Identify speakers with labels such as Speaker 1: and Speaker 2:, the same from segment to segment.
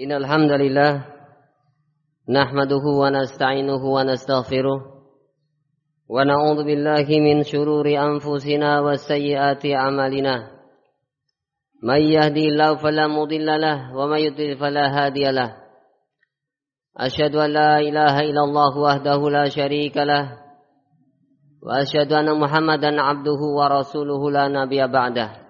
Speaker 1: إن الحمد لله نحمده ونستعينه ونستغفره ونعوذ بالله من شرور أنفسنا وسيئات أعمالنا. من يهدي الله فلا مضل له ومن يضلل فلا هادي له. أشهد أن لا إله إلا الله وحده لا شريك له. وأشهد أن محمدا عبده ورسوله لا نبي بعده.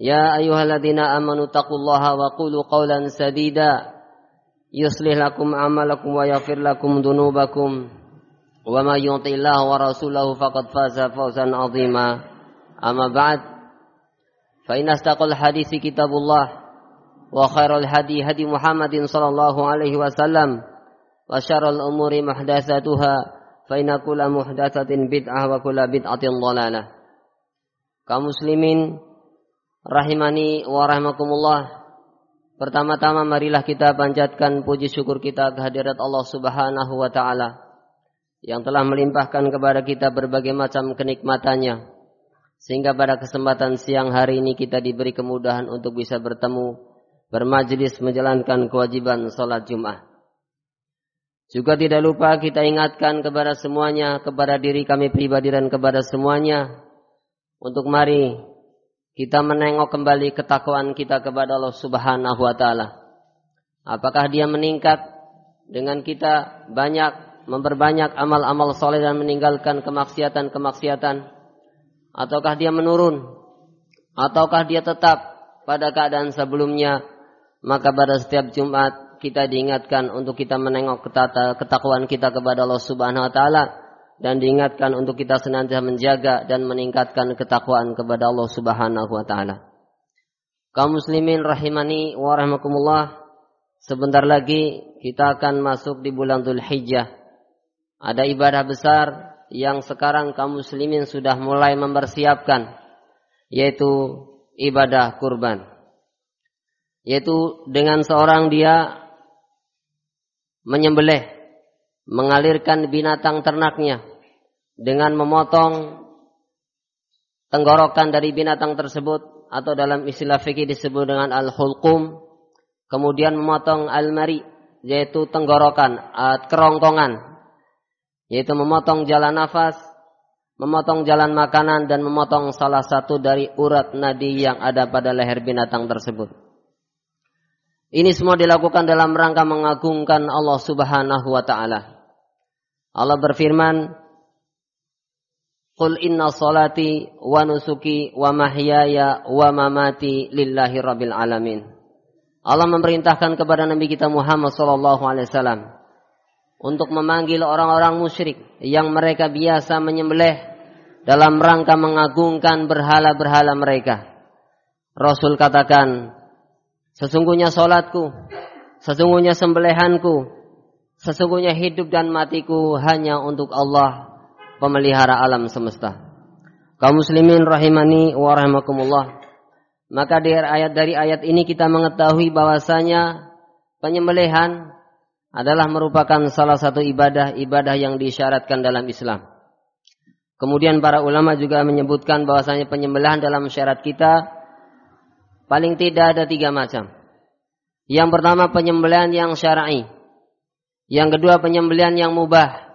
Speaker 1: يا أيها الذين آمنوا اتقوا الله وقولوا قولا سديدا يصلح لكم أعمالكم ويغفر لكم ذنوبكم وما يطع الله ورسوله فقد فاز فوزا عظيما أما بعد فإن أصدق الحديث كتاب الله وخير الهدي هدي محمد صلى الله عليه وسلم وشر الأمور محدثاتها فإن كل محدثة بدعة وكل بدعة ضلالة كمسلمين Rahimani wa rahimakumullah. Pertama-tama marilah kita panjatkan puji syukur kita kehadirat Allah Subhanahu wa taala yang telah melimpahkan kepada kita berbagai macam kenikmatannya sehingga pada kesempatan siang hari ini kita diberi kemudahan untuk bisa bertemu bermajlis menjalankan kewajiban salat Jumat. Juga tidak lupa kita ingatkan kepada semuanya, kepada diri kami pribadi dan kepada semuanya untuk mari kita menengok kembali ketakwaan kita kepada Allah Subhanahu wa taala. Apakah dia meningkat? Dengan kita banyak memperbanyak amal-amal soleh dan meninggalkan kemaksiatan-kemaksiatan? Ataukah dia menurun? Ataukah dia tetap pada keadaan sebelumnya? Maka pada setiap Jumat kita diingatkan untuk kita menengok ketakwaan kita kepada Allah Subhanahu wa taala dan diingatkan untuk kita senantiasa menjaga dan meningkatkan ketakwaan kepada Allah Subhanahu wa taala. Kaum muslimin rahimani wa rahimakumullah, sebentar lagi kita akan masuk di bulan Dzulhijjah. Ada ibadah besar yang sekarang kaum muslimin sudah mulai mempersiapkan yaitu ibadah kurban. Yaitu dengan seorang dia menyembelih mengalirkan binatang ternaknya dengan memotong tenggorokan dari binatang tersebut atau dalam istilah fikih disebut dengan al-hulqum kemudian memotong al-mari yaitu tenggorokan kerongkongan yaitu memotong jalan nafas memotong jalan makanan dan memotong salah satu dari urat nadi yang ada pada leher binatang tersebut. Ini semua dilakukan dalam rangka mengagungkan Allah Subhanahu wa taala. Allah berfirman Qul inna salati wa nusuki wa mahyaya wa mamati lillahi rabbil alamin. Allah memerintahkan kepada Nabi kita Muhammad sallallahu alaihi wasallam untuk memanggil orang-orang musyrik yang mereka biasa menyembelih dalam rangka mengagungkan berhala-berhala mereka. Rasul katakan, sesungguhnya salatku, sesungguhnya sembelihanku, sesungguhnya hidup dan matiku hanya untuk Allah pemelihara alam semesta. Kaum muslimin rahimani wa rahimakumullah. Maka dari ayat dari ayat ini kita mengetahui bahwasanya penyembelihan adalah merupakan salah satu ibadah-ibadah yang disyaratkan dalam Islam. Kemudian para ulama juga menyebutkan bahwasanya penyembelihan dalam syarat kita paling tidak ada tiga macam. Yang pertama penyembelihan yang syar'i. Yang kedua penyembelihan yang mubah.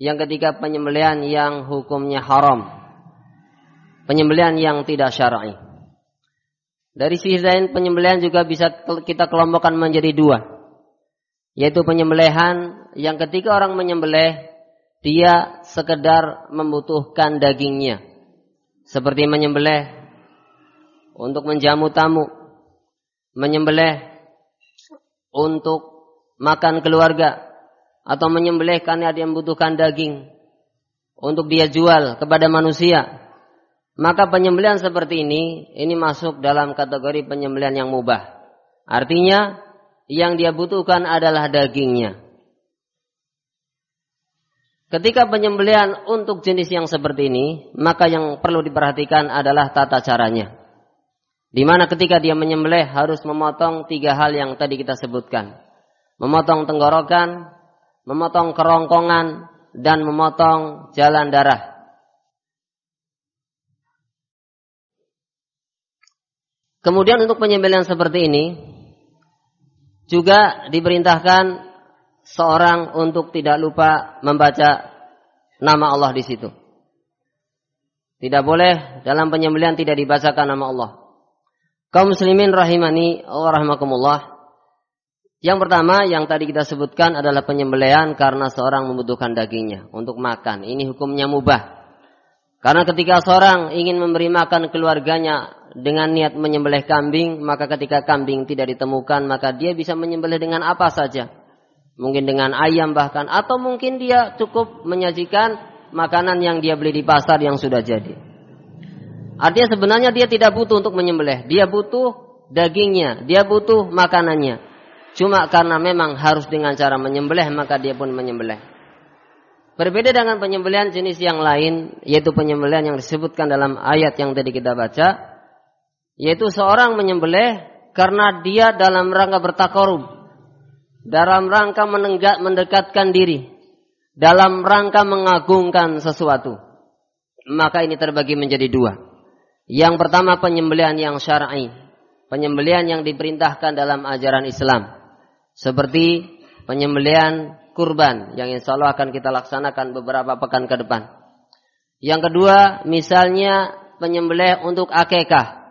Speaker 1: Yang ketiga penyembelian yang hukumnya haram. Penyembelian yang tidak syar'i. Dari sisi lain penyembelian juga bisa kita kelompokkan menjadi dua. Yaitu penyembelihan yang ketika orang menyembelih dia sekedar membutuhkan dagingnya. Seperti menyembelih untuk menjamu tamu. Menyembelih untuk makan keluarga atau menyembelih karena dia membutuhkan daging untuk dia jual kepada manusia, maka penyembelihan seperti ini ini masuk dalam kategori penyembelihan yang mubah. Artinya yang dia butuhkan adalah dagingnya. Ketika penyembelihan untuk jenis yang seperti ini, maka yang perlu diperhatikan adalah tata caranya. Di mana ketika dia menyembelih harus memotong tiga hal yang tadi kita sebutkan. Memotong tenggorokan, memotong kerongkongan, dan memotong jalan darah. Kemudian untuk penyembelihan seperti ini juga diperintahkan seorang untuk tidak lupa membaca nama Allah di situ. Tidak boleh dalam penyembelihan tidak dibacakan nama Allah. Kaum muslimin rahimani wa rahimakumullah. Yang pertama yang tadi kita sebutkan adalah penyembelihan karena seorang membutuhkan dagingnya untuk makan. Ini hukumnya mubah. Karena ketika seorang ingin memberi makan keluarganya dengan niat menyembelih kambing, maka ketika kambing tidak ditemukan, maka dia bisa menyembelih dengan apa saja mungkin dengan ayam bahkan atau mungkin dia cukup menyajikan makanan yang dia beli di pasar yang sudah jadi. Artinya sebenarnya dia tidak butuh untuk menyembelih, dia butuh dagingnya, dia butuh makanannya. Cuma karena memang harus dengan cara menyembelih maka dia pun menyembelih. Berbeda dengan penyembelihan jenis yang lain, yaitu penyembelihan yang disebutkan dalam ayat yang tadi kita baca, yaitu seorang menyembelih karena dia dalam rangka bertakarub, dalam rangka menenggak, mendekatkan diri, dalam rangka mengagungkan sesuatu. Maka ini terbagi menjadi dua. Yang pertama penyembelihan yang syar'i, penyembelihan yang diperintahkan dalam ajaran Islam. Seperti penyembelihan kurban yang insya Allah akan kita laksanakan beberapa pekan ke depan. Yang kedua, misalnya penyembelih untuk akekah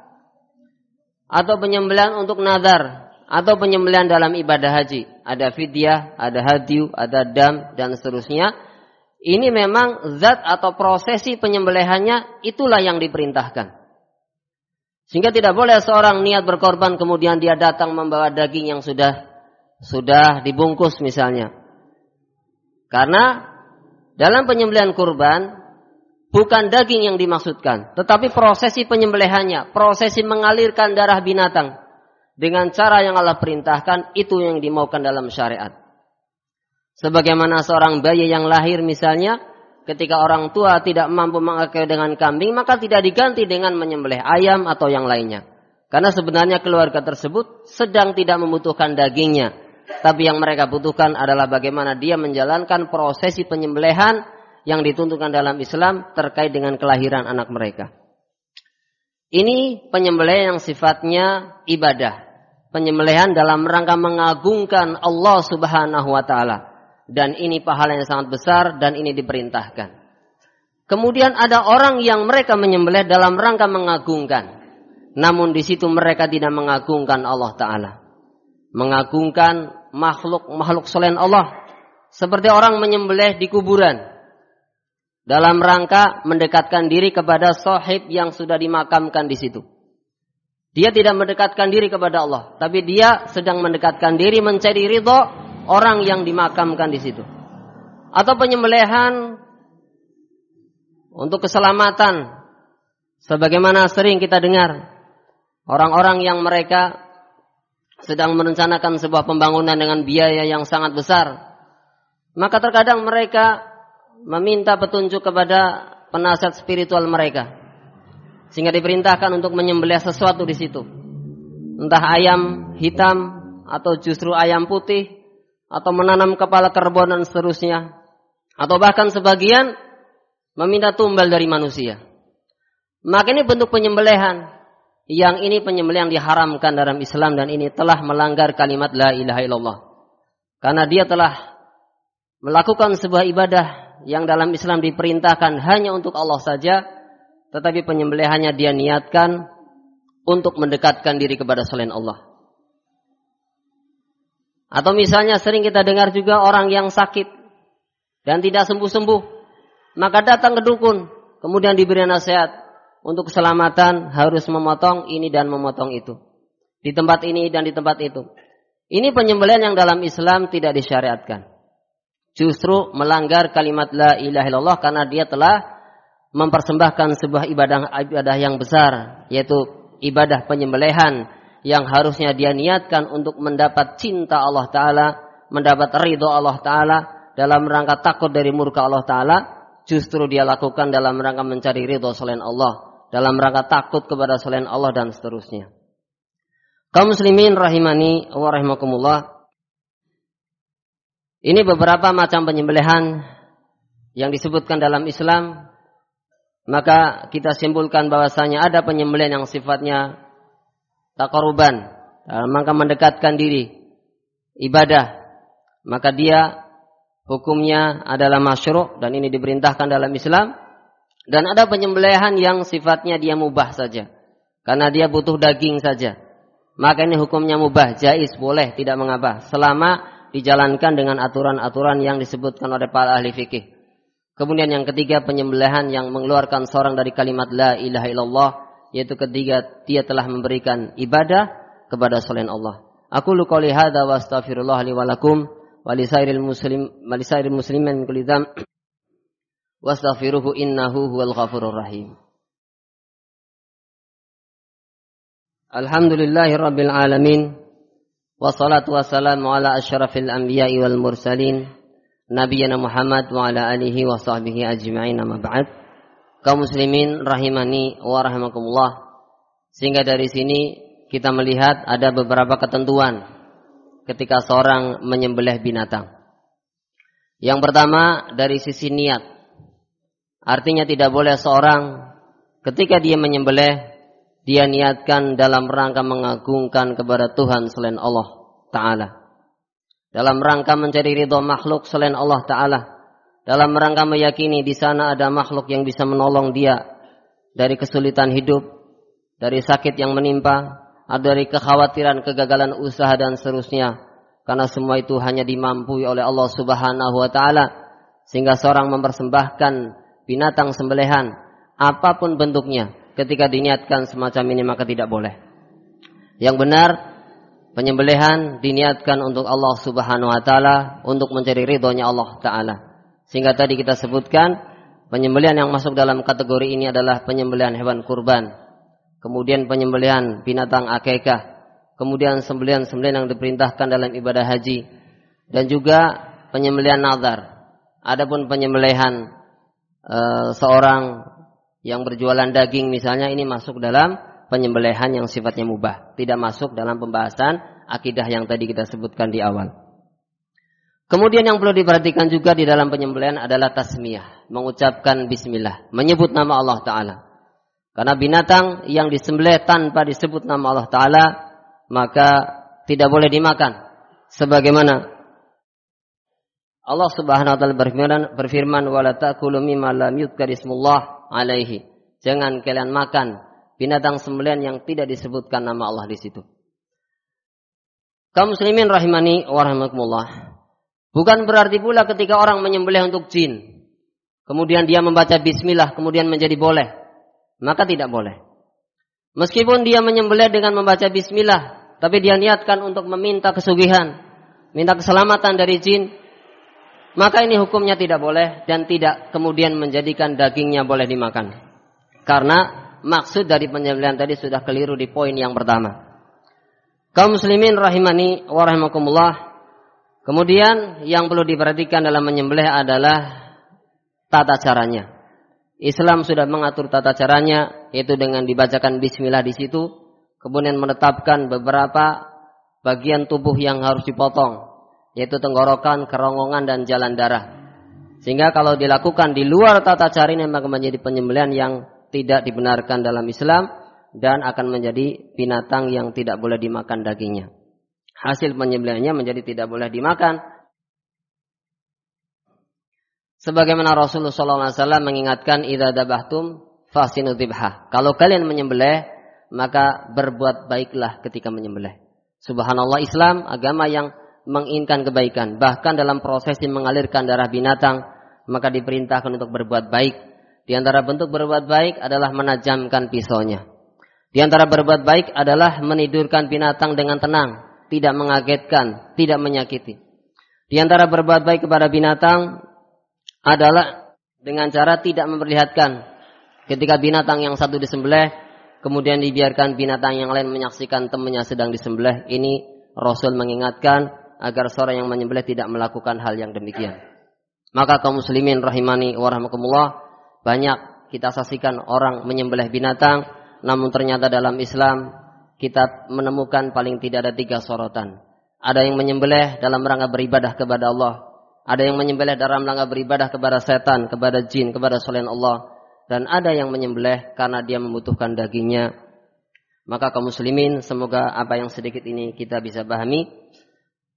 Speaker 1: atau penyembelihan untuk nazar atau penyembelihan dalam ibadah haji. Ada fidyah, ada hadiu, ada dam, dan seterusnya. Ini memang zat atau prosesi penyembelihannya itulah yang diperintahkan. Sehingga tidak boleh seorang niat berkorban kemudian dia datang membawa daging yang sudah sudah dibungkus misalnya. Karena dalam penyembelihan kurban bukan daging yang dimaksudkan, tetapi prosesi penyembelihannya, prosesi mengalirkan darah binatang dengan cara yang Allah perintahkan itu yang dimaukan dalam syariat. Sebagaimana seorang bayi yang lahir misalnya ketika orang tua tidak mampu mengakai dengan kambing maka tidak diganti dengan menyembelih ayam atau yang lainnya. Karena sebenarnya keluarga tersebut sedang tidak membutuhkan dagingnya. Tapi yang mereka butuhkan adalah bagaimana dia menjalankan prosesi penyembelihan yang ditentukan dalam Islam terkait dengan kelahiran anak mereka. Ini penyembelihan yang sifatnya ibadah penyembelihan dalam rangka mengagungkan Allah Subhanahu wa taala. Dan ini pahala yang sangat besar dan ini diperintahkan. Kemudian ada orang yang mereka menyembelih dalam rangka mengagungkan. Namun di situ mereka tidak mengagungkan Allah taala. Mengagungkan makhluk-makhluk selain Allah. Seperti orang menyembelih di kuburan. Dalam rangka mendekatkan diri kepada sahib yang sudah dimakamkan di situ. Dia tidak mendekatkan diri kepada Allah, tapi dia sedang mendekatkan diri mencari ridho orang yang dimakamkan di situ. Atau penyembelihan untuk keselamatan sebagaimana sering kita dengar orang-orang yang mereka sedang merencanakan sebuah pembangunan dengan biaya yang sangat besar. Maka terkadang mereka meminta petunjuk kepada penasihat spiritual mereka sehingga diperintahkan untuk menyembelih sesuatu di situ. Entah ayam hitam atau justru ayam putih atau menanam kepala kerbau dan seterusnya. Atau bahkan sebagian meminta tumbal dari manusia. Maka ini bentuk penyembelihan. Yang ini penyembelihan diharamkan dalam Islam dan ini telah melanggar kalimat la ilaha illallah. Karena dia telah melakukan sebuah ibadah yang dalam Islam diperintahkan hanya untuk Allah saja tetapi penyembelihannya dia niatkan untuk mendekatkan diri kepada selain Allah. Atau misalnya sering kita dengar juga orang yang sakit dan tidak sembuh-sembuh, maka datang ke dukun, kemudian diberi nasihat untuk keselamatan harus memotong ini dan memotong itu. Di tempat ini dan di tempat itu. Ini penyembelihan yang dalam Islam tidak disyariatkan. Justru melanggar kalimat la ilaha illallah karena dia telah mempersembahkan sebuah ibadah ibadah yang besar yaitu ibadah penyembelihan yang harusnya dia niatkan untuk mendapat cinta Allah Ta'ala, mendapat ridho Allah Ta'ala, dalam rangka takut dari murka Allah Ta'ala, justru dia lakukan dalam rangka mencari ridho selain Allah, dalam rangka takut kepada selain Allah dan seterusnya. Kaum muslimin rahimani wa rahimakumullah. Ini beberapa macam penyembelihan yang disebutkan dalam Islam. Maka kita simpulkan bahwasanya ada penyembelihan yang sifatnya takaruban, maka mendekatkan diri ibadah. Maka dia hukumnya adalah masyru' dan ini diperintahkan dalam Islam. Dan ada penyembelihan yang sifatnya dia mubah saja. Karena dia butuh daging saja maka ini hukumnya mubah, jais, boleh, tidak mengapa. Selama dijalankan dengan aturan-aturan yang disebutkan oleh para ahli fikih. Kemudian yang ketiga penyembelihan yang mengeluarkan seorang dari kalimat la ilaha illallah yaitu ketiga dia telah memberikan ibadah kepada selain Allah. Aku lu qouli wa astaghfirullah li wa lakum muslim wa muslimin min kulli wastaghfiruhu innahu huwal ghafurur rahim. Alhamdulillahi Alamin. Wassalatu wassalamu ala ashrafil anbiya'i wal mursalin. Nabiyana Muhammad wa ala alihi wa sahbihi ajma'in Kaum muslimin rahimani wa rahimakumullah. Sehingga dari sini kita melihat ada beberapa ketentuan Ketika seorang menyembelih binatang. Yang pertama dari sisi niat Artinya tidak boleh seorang ketika dia menyembelih dia niatkan dalam rangka mengagungkan kepada Tuhan selain Allah Ta'ala. Dalam rangka mencari ridho makhluk selain Allah Ta'ala. Dalam rangka meyakini di sana ada makhluk yang bisa menolong dia dari kesulitan hidup, dari sakit yang menimpa, dari kekhawatiran kegagalan usaha dan seterusnya. Karena semua itu hanya dimampui oleh Allah Subhanahu wa taala sehingga seorang mempersembahkan binatang sembelihan apa pun bentuknya ketika diniatkan semacam ini maka tidak boleh. Yang benar penyembelihan diniatkan untuk Allah Subhanahu wa taala untuk mencari ridhonya Allah taala. Sehingga tadi kita sebutkan penyembelihan yang masuk dalam kategori ini adalah penyembelihan hewan kurban. Kemudian penyembelihan binatang akekah. Kemudian sembelihan-sembelihan yang diperintahkan dalam ibadah haji dan juga penyembelihan nazar. Adapun penyembelihan uh, seorang yang berjualan daging misalnya ini masuk dalam penyembelihan yang sifatnya mubah, tidak masuk dalam pembahasan akidah yang tadi kita sebutkan di awal. Kemudian yang perlu diperhatikan juga di dalam penyembelihan adalah tasmiyah, mengucapkan bismillah, menyebut nama Allah taala. Karena binatang yang disembelih tanpa disebut nama Allah taala maka tidak boleh dimakan. Sebagaimana Allah Subhanahu wa taala berfirman, berfirman wala ta'kulu mimma lam yudhkar ismullah alaihi. Jangan kalian makan binatang sembelihan yang tidak disebutkan nama Allah di situ. Kaum muslimin rahimani wa rahimakumullah. Bukan berarti pula ketika orang menyembelih untuk jin, kemudian dia membaca bismillah, kemudian menjadi boleh. Maka tidak boleh. Meskipun dia menyembelih dengan membaca bismillah, tapi dia niatkan untuk meminta kesugihan, minta keselamatan dari jin, maka ini hukumnya tidak boleh dan tidak kemudian menjadikan dagingnya boleh dimakan. Karena maksud dari penyembelihan tadi sudah keliru di poin yang pertama. Kaum muslimin rahimani wa rahimakumullah. Kemudian yang perlu diperhatikan dalam menyembelih adalah tata caranya. Islam sudah mengatur tata caranya yaitu dengan dibacakan bismillah di situ, kemudian menetapkan beberapa bagian tubuh yang harus dipotong yaitu tenggorokan, kerongkongan dan jalan darah. Sehingga kalau dilakukan di luar tata cara ini maka menjadi penyembelihan yang tidak dibenarkan dalam Islam dan akan menjadi binatang yang tidak boleh dimakan dagingnya. Hasil penyembelihannya menjadi tidak boleh dimakan. Sebagaimana Rasulullah SAW mengingatkan idza dabahtum fasinu. Kalau kalian menyembelih maka berbuat baiklah ketika menyembelih. Subhanallah Islam agama yang menginginkan kebaikan. Bahkan dalam prosesi mengalirkan darah binatang, maka diperintahkan untuk berbuat baik. Di antara bentuk berbuat baik adalah menajamkan pisaunya. Di antara berbuat baik adalah menidurkan binatang dengan tenang, tidak mengagetkan, tidak menyakiti. Di antara berbuat baik kepada binatang adalah dengan cara tidak memperlihatkan ketika binatang yang satu disembelih kemudian dibiarkan binatang yang lain menyaksikan temannya sedang disembelih, ini Rasul mengingatkan agar seorang yang menyembelih tidak melakukan hal yang demikian. Maka kaum muslimin rahimani wa banyak kita saksikan orang menyembelih binatang, namun ternyata dalam Islam kita menemukan paling tidak ada tiga sorotan. Ada yang menyembelih dalam rangka beribadah kepada Allah, ada yang menyembelih dalam rangka beribadah kepada setan, kepada jin, kepada selain Allah. Dan ada yang menyembelih karena dia membutuhkan dagingnya. Maka kaum muslimin, semoga apa yang sedikit ini kita bisa pahami.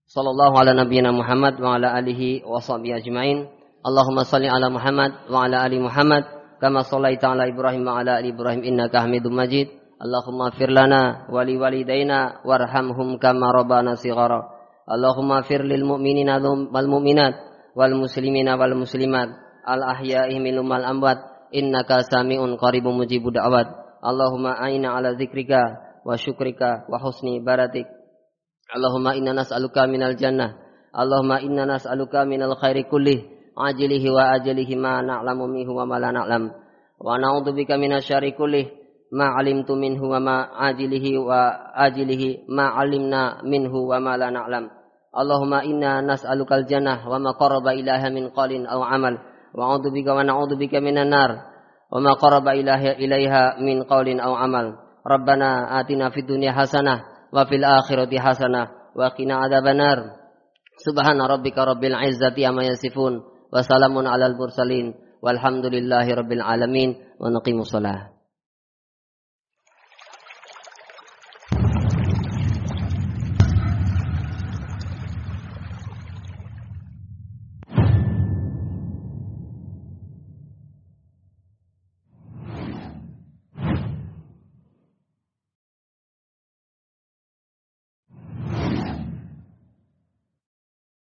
Speaker 1: Sallallahu ala nabiyina Muhammad wa ala alihi wa sahbihi ajma'in. Allahumma salli ala Muhammad wa ala ali Muhammad. Kama sallaita ala Ibrahim wa ala ali Ibrahim innaka hamidum majid. Allahumma fir lana wa li walidayna warhamhum kama rabbana sighara. Allahumma fir lil mu'minina wal mu'minat wal muslimina wal muslimat al ahya'i minhum wal amwat innaka Allahumma inna nas'aluka minal jannah. Allahumma inna nas'aluka minal khairi kullih. Ajilihi wa ajilihi ma na'lamu minhu wa ma la na'lam. Wa na'udzubika minasyarri kullih. Ma alimtu minhu wa ma ajilihi wa ajilihi ma alimna minhu wa ma la na'lam. Allahumma inna nas'alukal jannah wa ma qaraba ilaha min qalin aw amal. Wa a'udzu bika wa na'udzu bika minan nar wa ma qaraba ilaha ilaiha min qaulin aw amal. Rabbana atina fid dunya hasanah wa fil akhirati hasanah wa qina adzabannar Subhana rabbika rabbil izzati amma yasifun wa salamun alal mursalin walhamdulillahi rabbil alamin wa naqimus salah